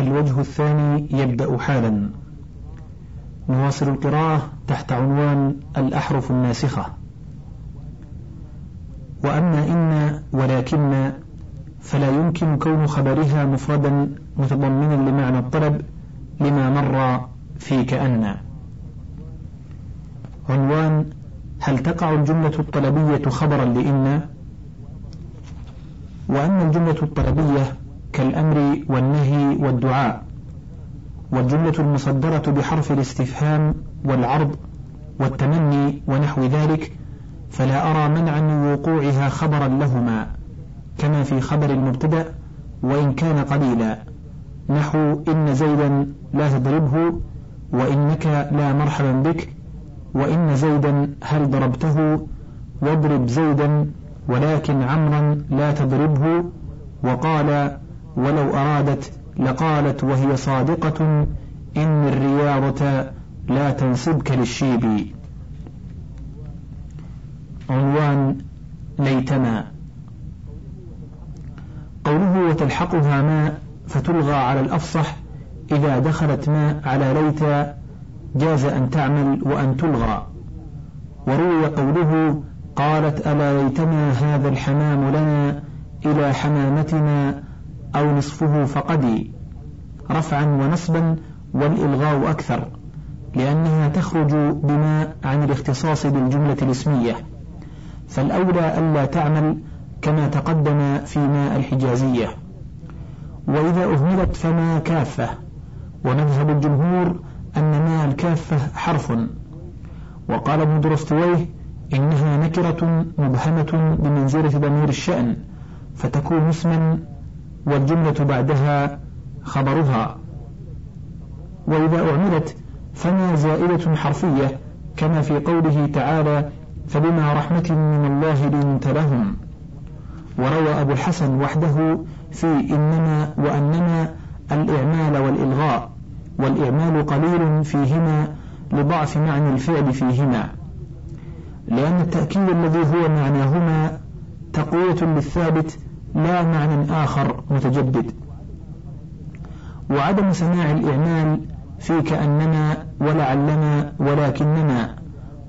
الوجه الثاني يبدأ حالا. نواصل القراءة تحت عنوان الأحرف الناسخة. وأما إن ولكن فلا يمكن كون خبرها مفردا متضمنا لمعنى الطلب لما مر في كأن عنوان هل تقع الجملة الطلبية خبرا لإن؟ وأما الجملة الطلبية كالأمر والنهي والدعاء والجملة المصدرة بحرف الاستفهام والعرض والتمني ونحو ذلك فلا أرى منعا من وقوعها خبرا لهما كما في خبر المبتدأ وإن كان قليلا. نحو إن زيدا لا تضربه وإنك لا مرحبا بك. وإن زيدا هل ضربته؟ واضرب زيدا ولكن عمرا لا تضربه. وقال ولو أرادت لقالت وهي صادقة إن الرياضة لا تنسبك للشيب. عنوان ليتنا. قوله وتلحقها ماء فتلغى على الأفصح إذا دخلت ماء على ليت جاز أن تعمل وأن تلغى. وروي قوله قالت ألا ليتنا هذا الحمام لنا إلى حمامتنا أو نصفه فقدي رفعا ونصبا والإلغاء أكثر لأنها تخرج بما عن الاختصاص بالجملة الاسمية. فالأولى ألا تعمل كما تقدم في ماء الحجازية. وإذا أهملت فما كافة ومذهب الجمهور أن ماء الكافة حرف. وقال ابن درستويه إنها نكرة مبهمة بمنزلة ضمير الشأن فتكون اسما والجملة بعدها خبرها. وإذا أعملت فما زائدة حرفية كما في قوله تعالى فبما رحمة من الله لنت لهم وروى أبو الحسن وحده في إنما وأنما الإعمال والإلغاء والإعمال قليل فيهما لضعف معنى الفعل فيهما. لأن التأكيد الذي هو معناهما تقوية للثابت لا معنى آخر متجدد. وعدم سماع الإعمال في كأنما ولعلما ولكنما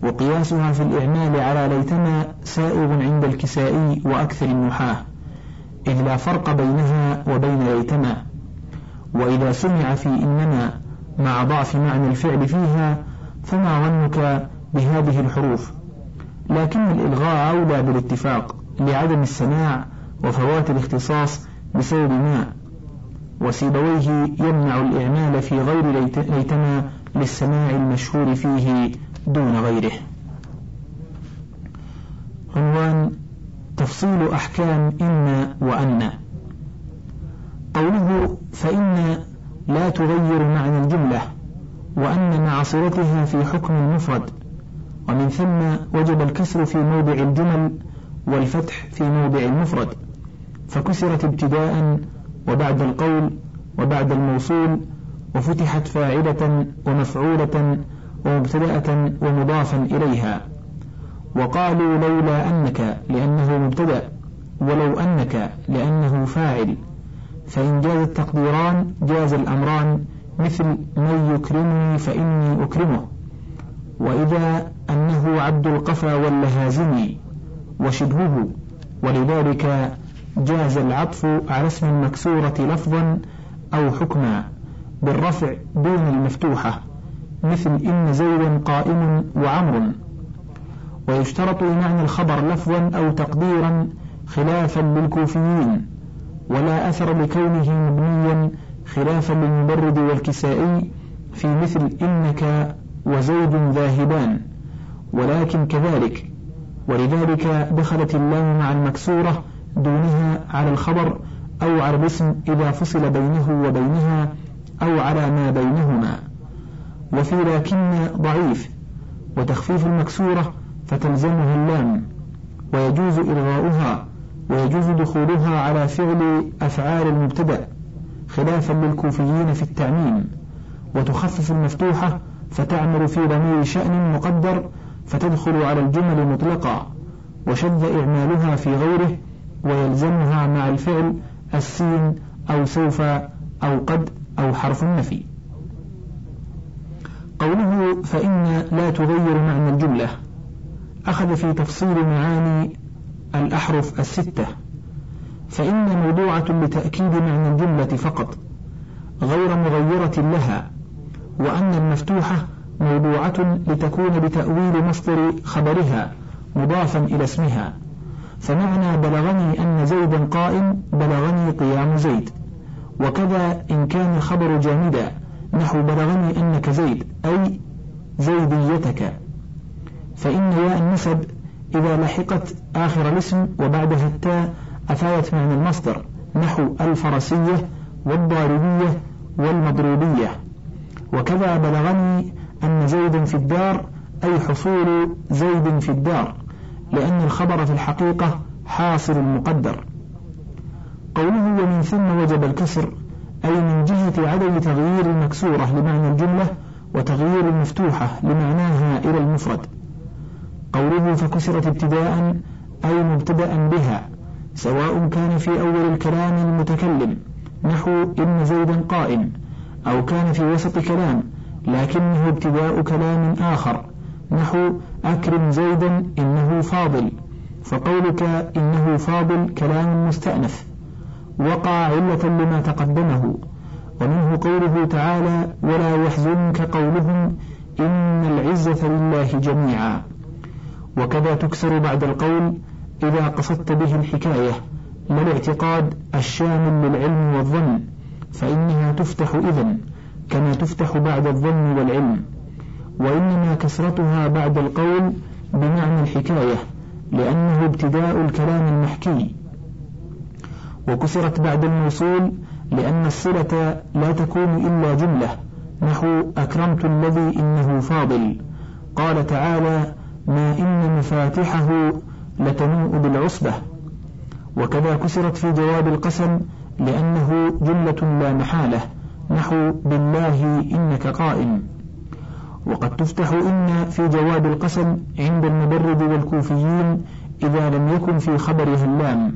وقياسها في الإعمال على ليتما سائغ عند الكسائي وأكثر النحاة إذ لا فرق بينها وبين ليتما وإذا سمع في إنما مع ضعف معنى الفعل فيها فما ظنك بهذه الحروف؟ لكن الإلغاء أولى بالاتفاق لعدم السماع وفوات الاختصاص بسبب ما وسيبويه يمنع الإعمال في غير ليتما للسماع المشهور فيه دون غيره. عنوان تفصيل أحكام إن وأن. قوله فإن لا تغير معنى الجملة وأن مع صلتها في حكم المفرد ومن ثم وجب الكسر في موضع الجمل والفتح في موضع المفرد. فكسرت ابتداء وبعد القول وبعد الموصول وفتحت فاعلة ومفعولة ومبتدأة ومضافا إليها. وقالوا لولا أنك لأنه مبتدأ ولو أنك لأنه فاعل. فإن جاز التقديران جاز الأمران مثل من يكرمني فإني أكرمه. وإذا أنه عبد القفا واللهازم وشبهه ولذلك جاز العطف على اسم المكسورة لفظا أو حكما بالرفع دون المفتوحة مثل إن زيدا قائم وعمر. ويشترط لمعنى الخبر لفظا أو تقديرا خلافا للكوفيين ولا أثر لكونه مبنيا خلافا للمبرد والكسائي في مثل إنك وزيد ذاهبان. ولكن كذلك ولذلك دخلت اللام مع المكسورة دونها على الخبر أو على الاسم إذا فصل بينه وبينها أو على ما بينهما. وفي لكن ضعيف وتخفيف المكسورة فتلزمها اللام ويجوز إلغاؤها ويجوز دخولها على فعل أفعال المبتدأ خلافا للكوفيين في التعميم. وتخفف المفتوحة فتعمل في ضمير شأن مقدر فتدخل على الجمل مطلقا وشذ إعمالها في غيره ويلزمها مع الفعل السين أو سوف أو قد أو حرف النفي. قوله فإن لا تغير معنى الجملة أخذ في تفصيل معاني الأحرف الستة. فإن موضوعة لتأكيد معنى الجملة فقط غير مغيرة لها وأن المفتوحة موضوعة لتكون بتأويل مصدر خبرها مضافا إلى اسمها. فمعنى بلغني أن زيدا قائم بلغني قيام زيد. وكذا إن كان الخبر جامدا نحو بلغني أنك زيد أي زيديتك. فإن ياء النسب إذا لحقت آخر الاسم وبعدها التاء أفادت معنى المصدر نحو الفرسية والضاربية والمضروبية. وكذا بلغني أن زيد في الدار أي حصول زيد في الدار. لأن الخبر في الحقيقة حاصل مقدر. قوله ومن ثم وجب الكسر أي من جهة عدم تغيير المكسورة لمعنى الجملة وتغيير المفتوحة لمعناها إلى المفرد. قوله فكسرت ابتداء أي مبتدأ بها سواء كان في أول الكلام المتكلم نحو إن زيدا قائم أو كان في وسط كلام لكنه ابتداء كلام آخر نحو أكرم زيدا إنه فاضل فقولك إنه فاضل كلام مستأنف وقع علة لما تقدمه ومنه قوله تعالى ولا يحزنك قولهم إن العزة لله جميعا وكذا تكسر بعد القول إذا قصدت به الحكاية لا الاعتقاد الشامل للعلم والظن فإنها تفتح إذن كما تفتح بعد الظن والعلم وإنما كسرتها بعد القول بمعنى الحكاية لأنه ابتداء الكلام المحكي. وكسرت بعد الموصول لأن الصلة لا تكون إلا جملة نحو أكرمت الذي إنه فاضل. قال تعالى ما إن مفاتحه لتنوء بالعصبة وكذا كسرت في جواب القسم لأنه جملة لا محالة نحو بالله إنك قائم وقد تفتح إن في جواب القسم عند المبرد والكوفيين إذا لم يكن في خبرها اللام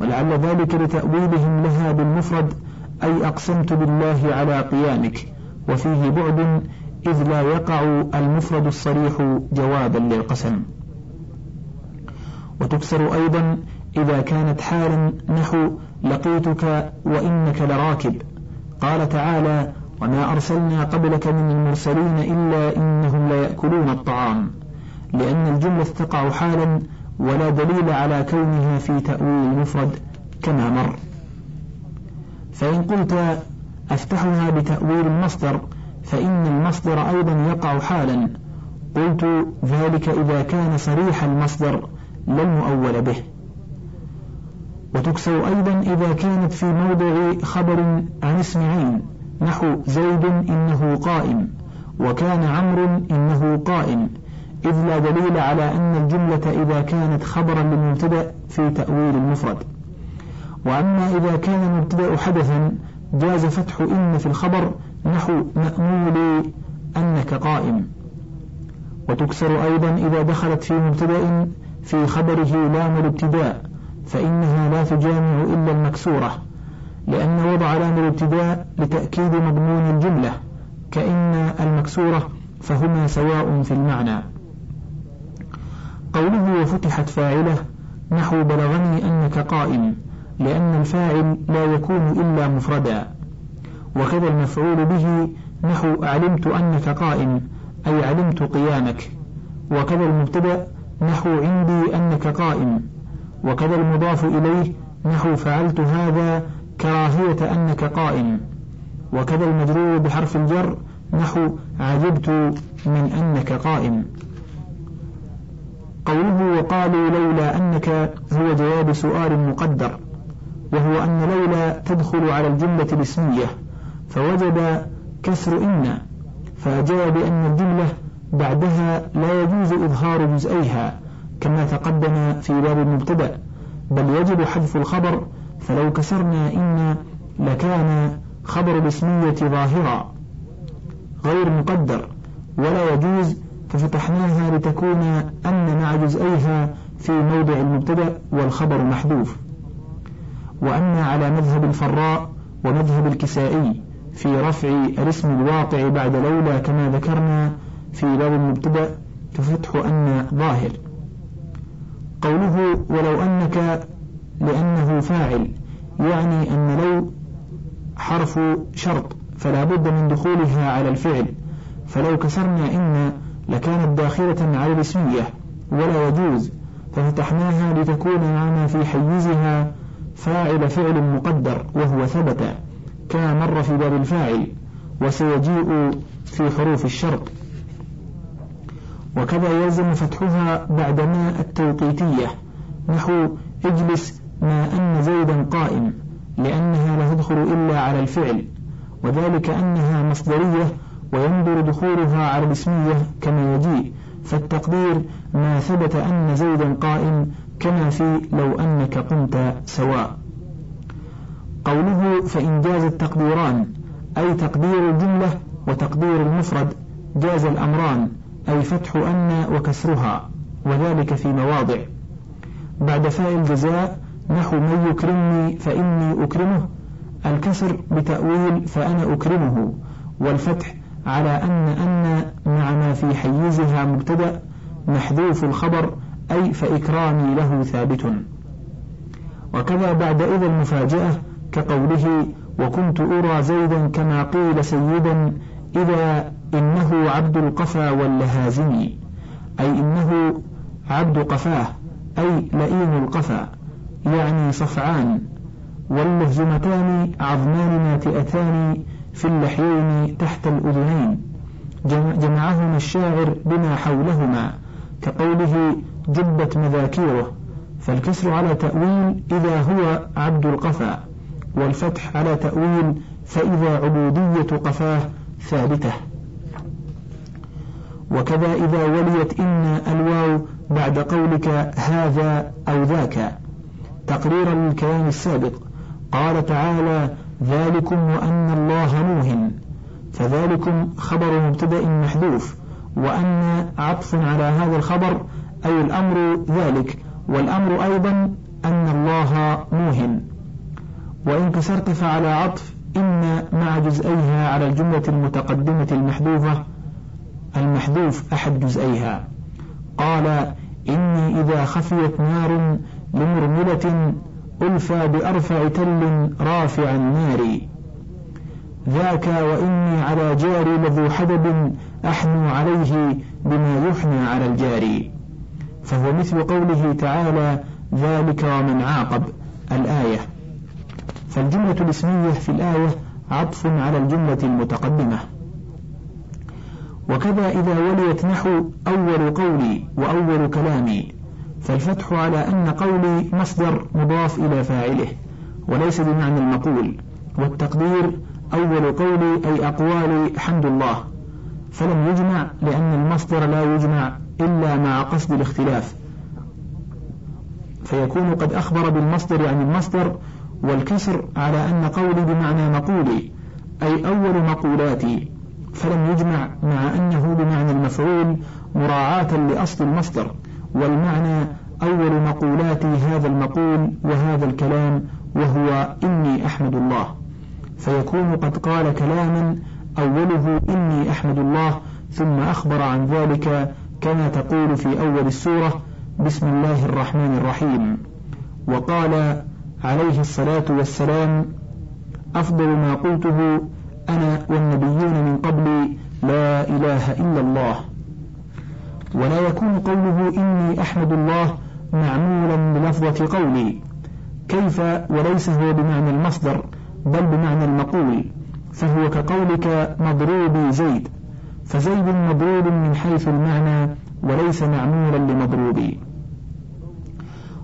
ولعل ذلك لتأويلهم لها بالمفرد أي أقسمت بالله على قيامك وفيه بعد إذ لا يقع المفرد الصريح جوابا للقسم. وتكسر أيضا إذا كانت حالا نحو لقيتك وإنك لراكب. قال تعالى وما أرسلنا قبلك من المرسلين إلا إنهم ليأكلون الطعام لأن الجملة تقع حالا ولا دليل على كونها في تأويل المفرد كما مر. فإن قلت أفتحها بتأويل المصدر فإن المصدر أيضا يقع حالا. قلت ذلك إذا كان صريح المصدر لا المؤول به. وتكسر أيضا إذا كانت في موضع خبر عن اسم عين نحو زيد إنه قائم وكان عمرو إنه قائم إذ لا دليل على أن الجملة إذا كانت خبرا للمبتدأ في تأويل المفرد. وأما إذا كان المبتدأ حدثا جاز فتح إن في الخبر نحو مأمول أنك قائم. وتكسر أيضا إذا دخلت في مبتدأ في خبره لام الابتداء فإنها لا تجامع إلا المكسورة. لأن وضع لام الابتداء لتأكيد مضمون الجملة كأن المكسورة فهما سواء في المعنى. قوله وفتحت فاعلة نحو بلغني أنك قائم لأن الفاعل لا يكون إلا مفردا. وكذا المفعول به نحو علمت أنك قائم أي علمت قيامك. وكذا المبتدأ نحو عندي أنك قائم. وكذا المضاف إليه نحو فعلت هذا كراهية أنك قائم. وكذا المجرور بحرف الجر نحو عجبت من أنك قائم. قوله وقالوا لولا أنك هو جواب سؤال مقدر وهو أن لولا تدخل على الجملة الاسمية فوجب كسر إن فأجاب بأن الجملة بعدها لا يجوز إظهار جزئيها كما تقدم في باب المبتدأ بل يجب حذف الخبر فلو كسرنا إن لكان خبر الاسمية ظاهرا. غير مقدر ولا يجوز ففتحناها لتكون أن مع جزئيها في موضع المبتدأ والخبر محذوف. وأما على مذهب الفراء ومذهب الكسائي في رفع الاسم الواقع بعد لولا كما ذكرنا في باب المبتدأ ففتح أن ظاهر. قوله ولو أنك لأنه فاعل يعني أن لو حرف شرط فلا بد من دخولها على الفعل. فلو كسرنا إن لكانت داخلة على الاسمية ولا يجوز ففتحناها لتكون معنا في حيزها فاعل فعل مقدر وهو ثبت كما مر في باب الفاعل وسيجيء في حروف الشرط. وكذا يلزم فتحها بعد ما التوقيتية نحو اجلس ما أن زيدا قائم لأنها لا تدخل إلا على الفعل وذلك أنها مصدرية وينظر دخولها على الاسمية كما يجيء. فالتقدير ما ثبت أن زيدا قائم كما في لو أنك قمت سواء. قوله فإن جاز التقديران أي تقدير الجملة وتقدير المفرد جاز الأمران أي فتح أن وكسرها وذلك في مواضع. بعد فاء الجزاء نحو من يكرمني فإني أكرمه. الكسر بتأويل فأنا أكرمه. والفتح على أن أن مع ما في حيزها مبتدأ. محذوف الخبر أي فإكرامي له ثابت. وكذا بعد إذا المفاجأة كقوله وكنت أرى زيدا كما قيل سيدا إذا إنه عبد القفا واللهازم أي إنه عبد قفاه. أي لئيم القفا. يعني صفعان واللهزمتان عظمان ناتئتان في اللحيين تحت الأذنين. جمعهما الشاعر بما حولهما كقوله جبت مذاكيره فالكسر على تأويل إذا هو عبد القفا والفتح على تأويل فإذا عبودية قفاه ثابتة. وكذا إذا وليت إن الواو بعد قولك هذا أو ذاك. تقريرا للكلام السابق قال تعالى ذلكم وأن الله موهن فذلكم خبر مبتدأ محذوف وأن عطف على هذا الخبر أي الأمر ذلك والأمر أيضا أن الله موهن وإن كسرت فعلى عطف إن مع جزئيها على الجملة المتقدمة المحذوفة المحذوف أحد جزئيها. قال إني إذا خفيت نار لمرملة ألفى بأرفع تل رافع النار. ذاك وإني على جاري لذو حدب أحنو عليه بما يحنى على الجاري فهو مثل قوله تعالى ذلك ومن عاقب الآية. فالجملة الاسمية في الآية عطف على الجملة المتقدمة. وكذا إذا وليت نحو أول قولي وأول كلامي. فالفتح على أن قولي مصدر مضاف إلى فاعله وليس بمعنى المقول والتقدير أول قولي أي أقوالي حمد الله. فلم يجمع لأن المصدر لا يجمع إلا مع قصد الاختلاف. فيكون قد أخبر بالمصدر عن المصدر والكسر على أن قولي بمعنى مقولي أي أول مقولاتي. فلم يجمع مع أنه بمعنى المفعول مراعاة لأصل المصدر. والمعنى أول مقولات هذا المقول وهذا الكلام وهو إني أحمد الله. فيكون قد قال كلاما أوله إني أحمد الله ثم أخبر عن ذلك كما تقول في أول السورة بسم الله الرحمن الرحيم. وقال عليه الصلاة والسلام أفضل ما قلته أنا والنبيون من قبلي لا إله إلا الله. ولا يكون قوله إني أحمد الله معمولا بلفظة قولي. كيف وليس هو بمعنى المصدر بل بمعنى المقول. فهو كقولك مضروبي زيد. فزيد مضروب من حيث المعنى وليس معمولا لمضروبي.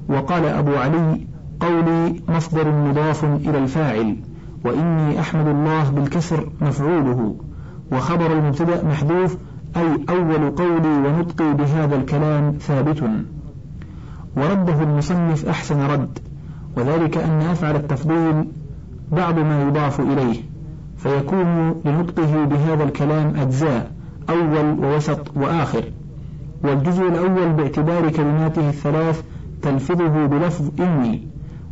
وقال أبو علي قولي مصدر مضاف إلى الفاعل وإني أحمد الله بالكسر مفعوله. وخبر المبتدأ محذوف أي أول قولي ونطقي بهذا الكلام ثابت. ورده المصنف أحسن رد وذلك أن أفعل التفضيل بعض ما يضاف إليه فيكون لنطقه بهذا الكلام أجزاء أول ووسط وآخر. والجزء الأول باعتبار كلماته الثلاث تلفظه بلفظ إني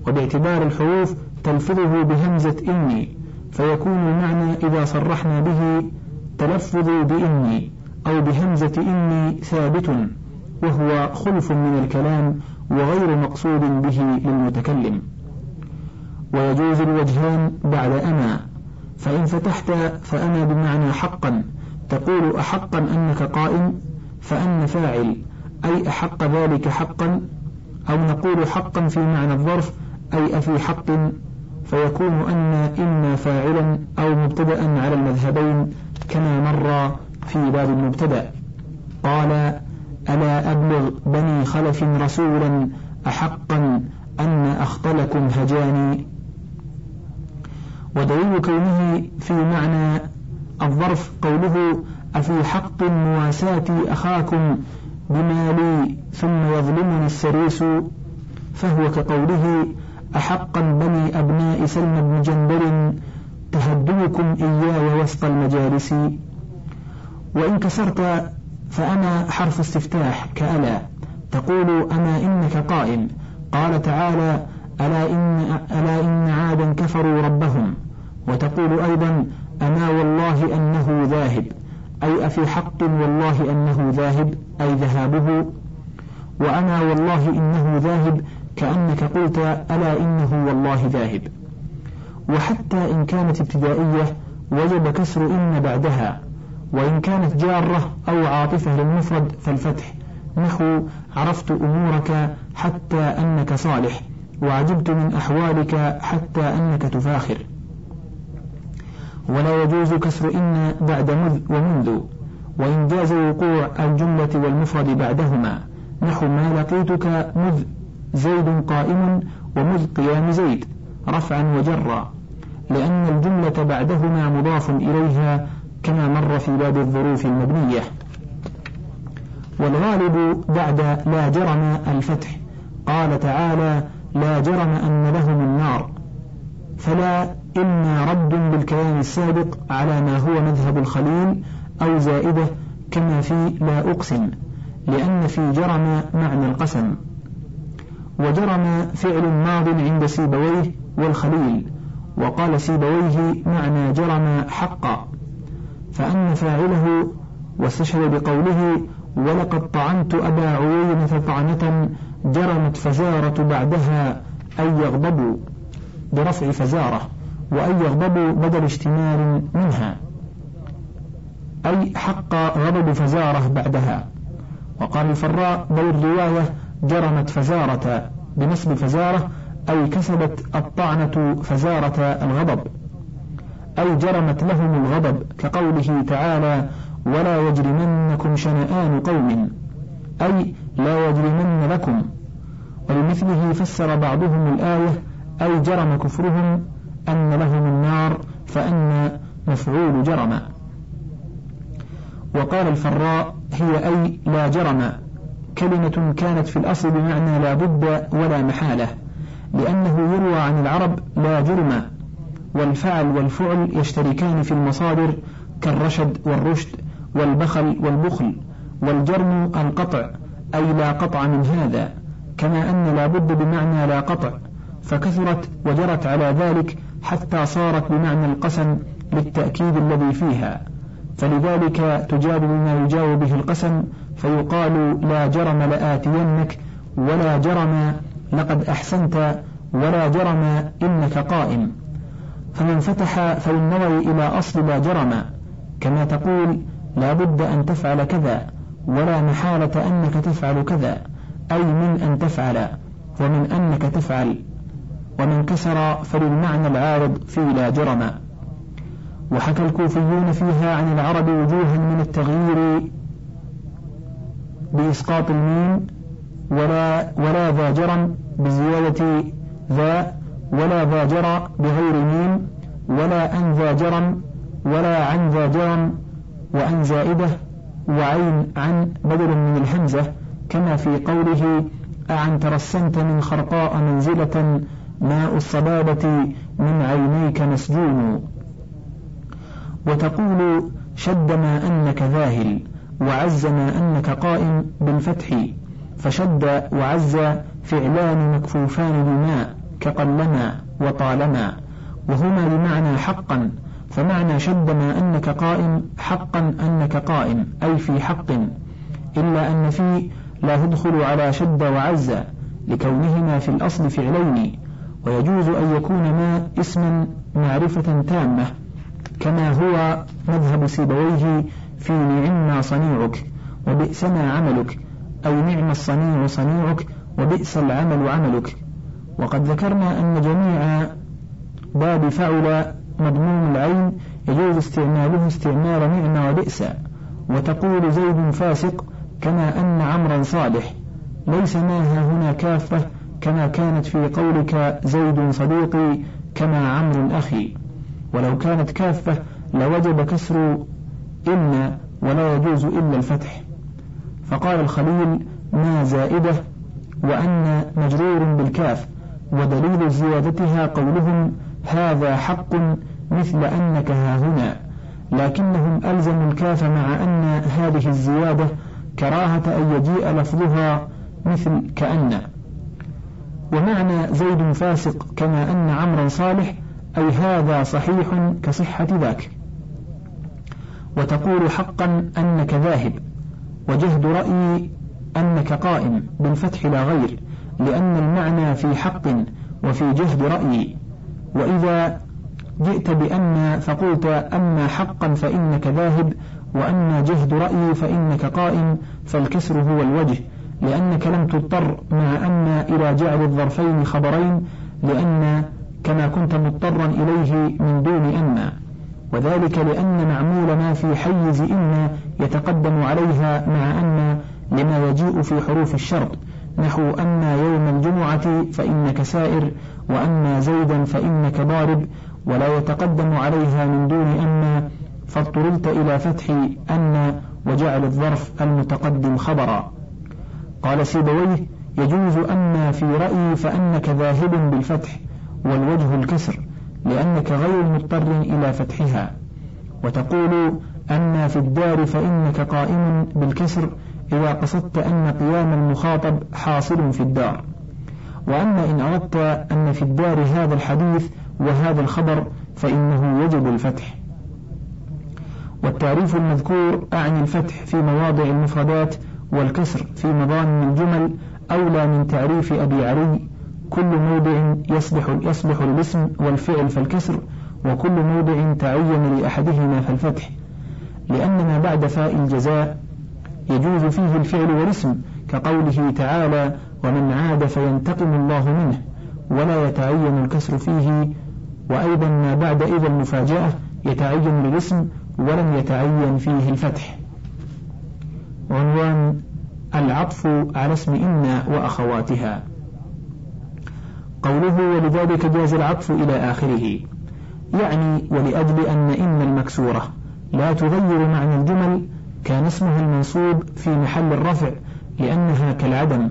وباعتبار الحروف تلفظه بهمزة إني فيكون المعنى إذا صرحنا به تلفظ بإني. أو بهمزة إني ثابت وهو خلف من الكلام وغير مقصود به للمتكلم. ويجوز الوجهان بعد أنا فإن فتحت فأنا بمعنى حقا تقول أحقا أنك قائم فأن فاعل أي أحق ذلك حقا أو نقول حقا في معنى الظرف أي أفي حق فيكون أن إما فاعلا أو مبتدأ على المذهبين كما مر في باب المبتدأ. قال ألا أبلغ بني خلف رسولا أحقا أن أخطلكم هجاني. ودليل كونه في معنى الظرف قوله أفي حق مواساة أخاكم بما لي ثم يظلمني السريس. فهو كقوله أحقا بني أبناء سلم بن جنبر تهدوكم إياي وسط المجالس. وإن كسرت فأنا حرف استفتاح كألا. تقول أما إنك قائم قال تعالى ألا إن, ألا إن عادا كفروا ربهم. وتقول أيضا أما والله أنه ذاهب. أي أفي حق والله أنه ذاهب أي ذهابه. وأنا والله إنه ذاهب كأنك قلت ألا إنه والله ذاهب. وحتى إن كانت ابتدائية وجب كسر إن بعدها. وإن كانت جارة أو عاطفة للمفرد فالفتح. نحو عرفت أمورك حتى أنك صالح وعجبت من أحوالك حتى أنك تفاخر. ولا يجوز كسر إن بعد مذ ومنذ. وإن جاز وقوع الجملة والمفرد بعدهما. نحو ما لقيتك مذ زيد قائم ومذ قيام زيد رفعا وجرا. لأن الجملة بعدهما مضاف إليها كما مر في باب الظروف المبنية. والغالب بعد لا جرم الفتح. قال تعالى لا جرم أن لهم النار. فلا إما رد بالكلام السابق على ما هو مذهب الخليل أو زائدة كما في لا أقسم لأن في جرم معنى القسم. وجرم فعل ماض عند سيبويه والخليل. وقال سيبويه معنى جرم حقا. فأن فاعله واستشهد بقوله ولقد طعنت أبا عوينة طعنة جرمت فزارة بعدها أي يغضبوا برفع فزارة وأن يغضبوا بدل اشتمال منها أي حق غضب فزارة بعدها. وقال الفراء بل الرواية جرمت فزارة بنسب فزارة أي كسبت الطعنة فزارة الغضب. أي جرمت لهم الغضب كقوله تعالى ولا يجرمنكم شنآن قوم أي لا يجرمن لكم ولمثله فسر بعضهم الآية أي جرم كفرهم أن لهم النار فأن مفعول جرم وقال الفراء هي أي لا جرم كلمة كانت في الأصل بمعنى لا بد ولا محالة لأنه يروى عن العرب لا جرم والفعل والفعل يشتركان في المصادر كالرشد والرشد والبخل والبخل والجرم القطع أي لا قطع من هذا كما أن لا بد بمعنى لا قطع فكثرت وجرت على ذلك حتى صارت بمعنى القسم للتأكيد الذي فيها فلذلك تجاب بما يجاوب به القسم فيقال لا جرم لآتينك ولا جرم لقد أحسنت ولا جرم إنك قائم. فمن فتح فللنظر إلى أصل لا جرم كما تقول لا بد أن تفعل كذا ولا محالة أنك تفعل كذا أي من أن تفعل ومن أنك تفعل ومن كسر فللمعنى العارض في لا جرم. وحكى الكوفيون فيها عن العرب وجوها من التغيير بإسقاط الميم ولا ولا ذا جرم بزيادة ذا ولا ذا جرى بغير ميم ولا أن ذا ولا عن ذا وأن زائدة وعين عن بدل من الهمزة. كما في قوله أعن ترسمت من خرقاء منزلة ماء الصبابة من عينيك مسجوم. وتقول شد ما أنك ذاهل وعز ما أنك قائم بالفتح. فشد وعز فعلان مكفوفان بماء. كقلما وطالما وهما بمعنى حقا فمعنى شد ما أنك قائم حقا أنك قائم أي في حق إلا أن في لا تدخل على شد وعز لكونهما في الأصل فعلين ويجوز أن يكون ما اسما معرفة تامة كما هو مذهب سيبويه في نعم صنيعك وبئس ما عملك أي نعم الصنيع صنيعك وبئس العمل عملك. وقد ذكرنا أن جميع باب فعل مضموم العين يجوز استعماله استعمال نعم وبئس وتقول زيد فاسق كما أن عمرا صالح ليس ماها هنا كافة كما كانت في قولك زيد صديقي كما عمرو أخي ولو كانت كافة لوجب كسر إن ولا يجوز إلا الفتح. فقال الخليل ما زائدة وأن مجرور بالكاف ودليل زيادتها قولهم هذا حق مثل أنك ها هنا لكنهم ألزموا الكاف مع أن هذه الزيادة كراهة أن يجيء لفظها مثل كأن. ومعنى زيد فاسق كما أن عمرا صالح أي هذا صحيح كصحة ذاك. وتقول حقا أنك ذاهب وجهد رأيي أنك قائم بالفتح لا غير. لأن المعنى في حق وفي جهد رأيي وإذا جئت بأن فقلت أما حقا فإنك ذاهب وأما جهد رأيي فإنك قائم فالكسر هو الوجه. لأنك لم تضطر مع أن إلى جعل الظرفين خبرين لأن كما كنت مضطرا إليه من دون أن. وذلك لأن معمول ما في حيز إن يتقدم عليها مع أن لما يجيء في حروف الشرط. نحو أما يوم الجمعة فإنك سائر وأما زيدا فإنك ضارب ولا يتقدم عليها من دون أما فاضطررت إلى فتح أن وجعل الظرف المتقدم خبرا. قال سيبويه يجوز أما في رأيي فأنك ذاهب بالفتح والوجه الكسر لأنك غير مضطر إلى فتحها. وتقول أما في الدار فإنك قائم بالكسر إذا قصدت أن قيام المخاطب حاصل في الدار. وأما إن أردت أن في الدار هذا الحديث وهذا الخبر فإنه يجب الفتح. والتعريف المذكور أعني الفتح في مواضع المفردات والكسر في مضامن الجمل أولى من تعريف أبي علي. كل موضع يصلح يصلح للاسم والفعل فالكسر وكل موضع تعين لأحدهما فالفتح. لأن ما بعد فاء الجزاء يجوز فيه الفعل والاسم كقوله تعالى ومن عاد فينتقم الله منه ولا يتعين الكسر فيه وأيضا ما بعد إذا المفاجأة يتعين للاسم ولم يتعين فيه الفتح. عنوان العطف على اسم إن وأخواتها. قوله ولذلك جاز العطف إلى آخره. يعني ولأجل أن إن المكسورة لا تغير معنى الجمل كان اسمها المنصوب في محل الرفع لأنها كالعدم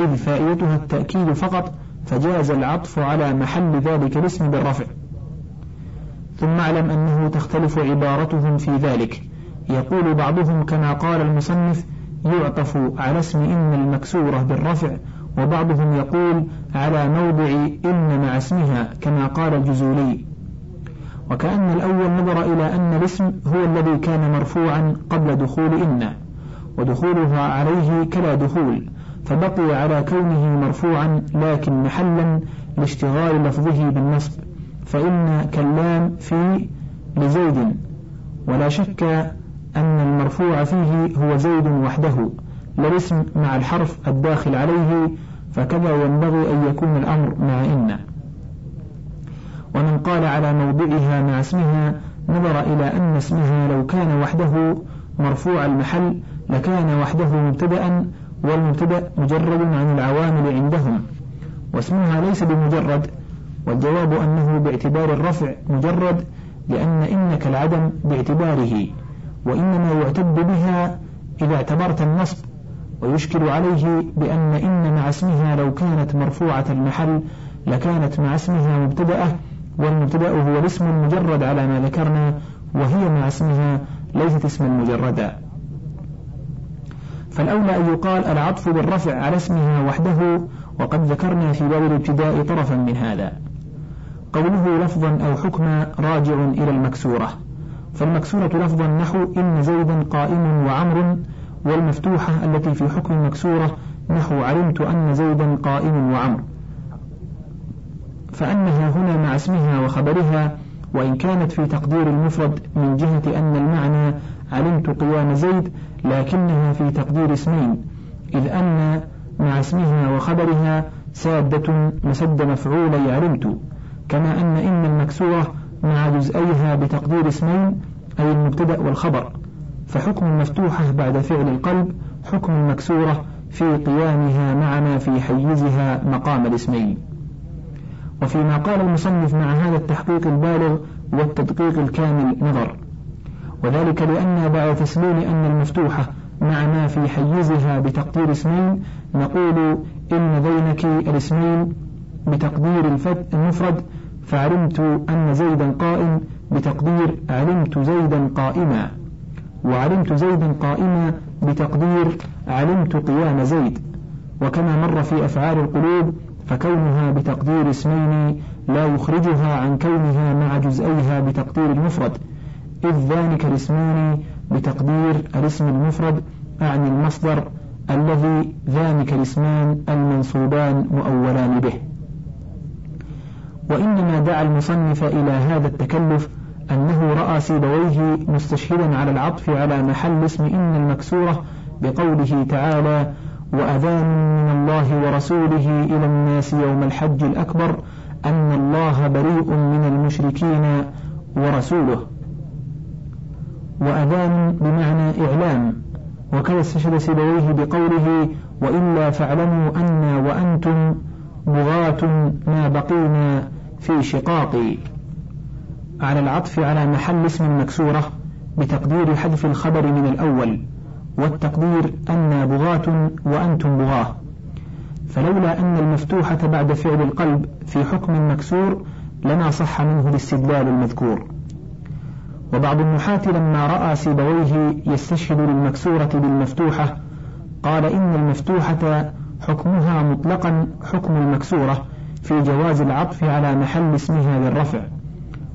إذ فائدتها التأكيد فقط فجاز العطف على محل ذلك الاسم بالرفع. ثم اعلم أنه تختلف عبارتهم في ذلك. يقول بعضهم كما قال المصنف يعطف على اسم إن المكسورة بالرفع وبعضهم يقول على موضع إن مع اسمها كما قال الجزولي. وكأن الأول نظر إلى أن الاسم هو الذي كان مرفوعا قبل دخول إن ودخولها عليه كلا دخول فبقي على كونه مرفوعا لكن محلا لاشتغال لفظه بالنصب فإن كلام في لزيد ولا شك أن المرفوع فيه هو زيد وحده لا الاسم مع الحرف الداخل عليه فكذا ينبغي أن يكون الأمر مع إن. ومن قال على موضعها مع اسمها نظر إلى أن اسمها لو كان وحده مرفوع المحل لكان وحده مبتدأ والمبتدأ مجرد عن العوامل عندهم واسمها ليس بمجرد والجواب أنه باعتبار الرفع مجرد لأن إنك العدم باعتباره وإنما يعتد بها إذا اعتبرت النصب ويشكل عليه بأن إن مع اسمها لو كانت مرفوعة المحل لكانت مع اسمها مبتدأة والمبتدأ هو الاسم المجرد على ما ذكرنا وهي مع اسمها ليست اسما مجردا. فالأولى أن يقال العطف بالرفع على اسمها وحده وقد ذكرنا في باب الابتداء طرفا من هذا. قوله لفظا أو حكما راجع إلى المكسورة. فالمكسورة لفظا نحو إن زيدا قائم وعمر والمفتوحة التي في حكم المكسورة نحو علمت أن زيدا قائم وعمر. فأنها هنا مع اسمها وخبرها وإن كانت في تقدير المفرد من جهة أن المعنى علمت قيام زيد لكنها في تقدير اسمين إذ أن مع اسمها وخبرها سادة مسد مفعولي علمت كما أن إن المكسورة مع جزئيها بتقدير اسمين أي المبتدأ والخبر فحكم المفتوحة بعد فعل القلب حكم المكسورة في قيامها مع ما في حيزها مقام الاسمين. وفيما قال المصنف مع هذا التحقيق البالغ والتدقيق الكامل نظر. وذلك لأن بعد تسليم أن المفتوحة مع ما في حيزها بتقدير اسمين نقول إن ذينك الاسمين بتقدير المفرد فعلمت أن زيدا قائم بتقدير علمت زيدا قائما. وعلمت زيدا قائما بتقدير علمت قيام زيد. وكما مر في أفعال القلوب فكونها بتقدير اسمين لا يخرجها عن كونها مع جزئيها بتقدير المفرد إذ ذلك الاسمان بتقدير الاسم المفرد أعني المصدر الذي ذلك الاسمان المنصوبان مؤولان به. وإنما دعا المصنف إلى هذا التكلف أنه رأى سيبويه مستشهدا على العطف على محل اسم إن المكسورة بقوله تعالى وأذان من الله ورسوله إلى الناس يوم الحج الأكبر أن الله بريء من المشركين ورسوله. وأذان بمعنى إعلام وكذا استشهد سيبويه بقوله وإلا فاعلموا أنا وأنتم بغاة ما بقينا في شقاق على العطف على محل اسم مكسورة بتقدير حذف الخبر من الأول. والتقدير أن بغاة وأنتم بغاة. فلولا أن المفتوحة بعد فعل القلب في حكم مكسور لما صح منه الاستدلال المذكور. وبعض النحاة لما رأى سيبويه يستشهد للمكسورة بالمفتوحة قال إن المفتوحة حكمها مطلقا حكم المكسورة في جواز العطف على محل اسمها للرفع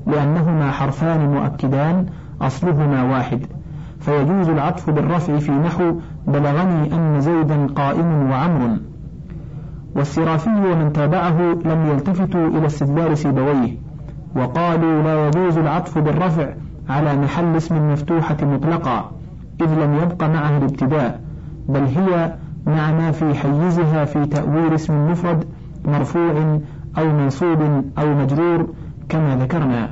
لأنهما حرفان مؤكدان أصلهما واحد. فيجوز العطف بالرفع في نحو بلغني أن زيدا قائم وعمر والسرافي ومن تابعه لم يلتفتوا إلى استدلال سيبويه وقالوا لا يجوز العطف بالرفع على محل اسم المفتوحة مطلقا إذ لم يبق معه الابتداء بل هي مع ما في حيزها في تأويل اسم المفرد مرفوع أو منصوب أو مجرور كما ذكرنا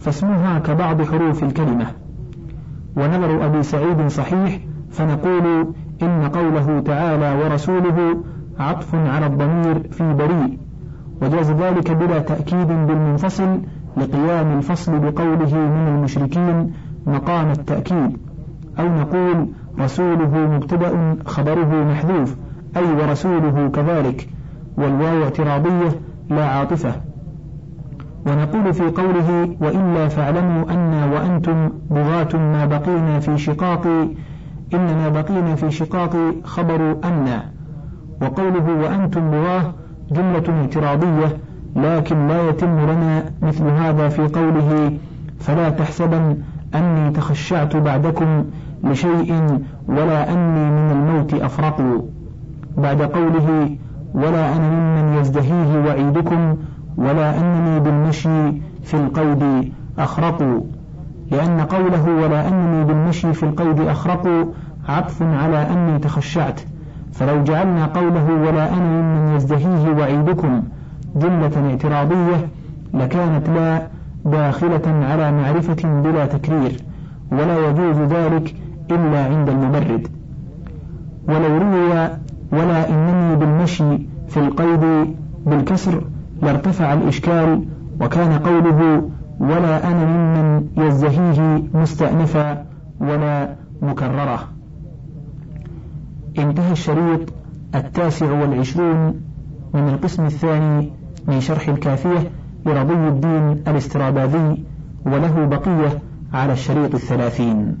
فاسمها كبعض حروف الكلمة. ونظر أبي سعيد صحيح فنقول إن قوله تعالى ورسوله عطف على الضمير في بريء. وجاز ذلك بلا تأكيد بالمنفصل لقيام الفصل بقوله من المشركين مقام التأكيد. أو نقول رسوله مبتدأ خبره محذوف أي ورسوله كذلك والواو اعتراضية لا عاطفة. ونقول في قوله وإلا فاعلموا أنا وأنتم بغاة ما بقينا في شقاق إنما بقينا في شقاق خبر أن وقوله وأنتم بغاة جملة اعتراضية لكن لا يتم لنا مثل هذا في قوله فلا تحسبن أني تخشعت بعدكم لشيء ولا أني من الموت أفرق بعد قوله ولا أنا ممن يزدهيه وعيدكم ولا أنني بالمشي في القيد أخرق لأن قوله ولا أنني بالمشي في القيد أخرق عطف على أني تخشعت. فلو جعلنا قوله ولا أنا ممن يزدهيه وعيدكم جملة اعتراضية لكانت لا داخلة على معرفة بلا تكرير ولا يجوز ذلك إلا عند المبرد. ولو روي ولا إنني بالمشي في القيد بالكسر لارتفع الإشكال وكان قوله ولا أنا ممن يزدهيه مستأنفا ولا مكررة انتهى الشريط التاسع والعشرون من القسم الثاني من شرح الكافية لرضي الدين الاستراباذي وله بقية على الشريط الثلاثين.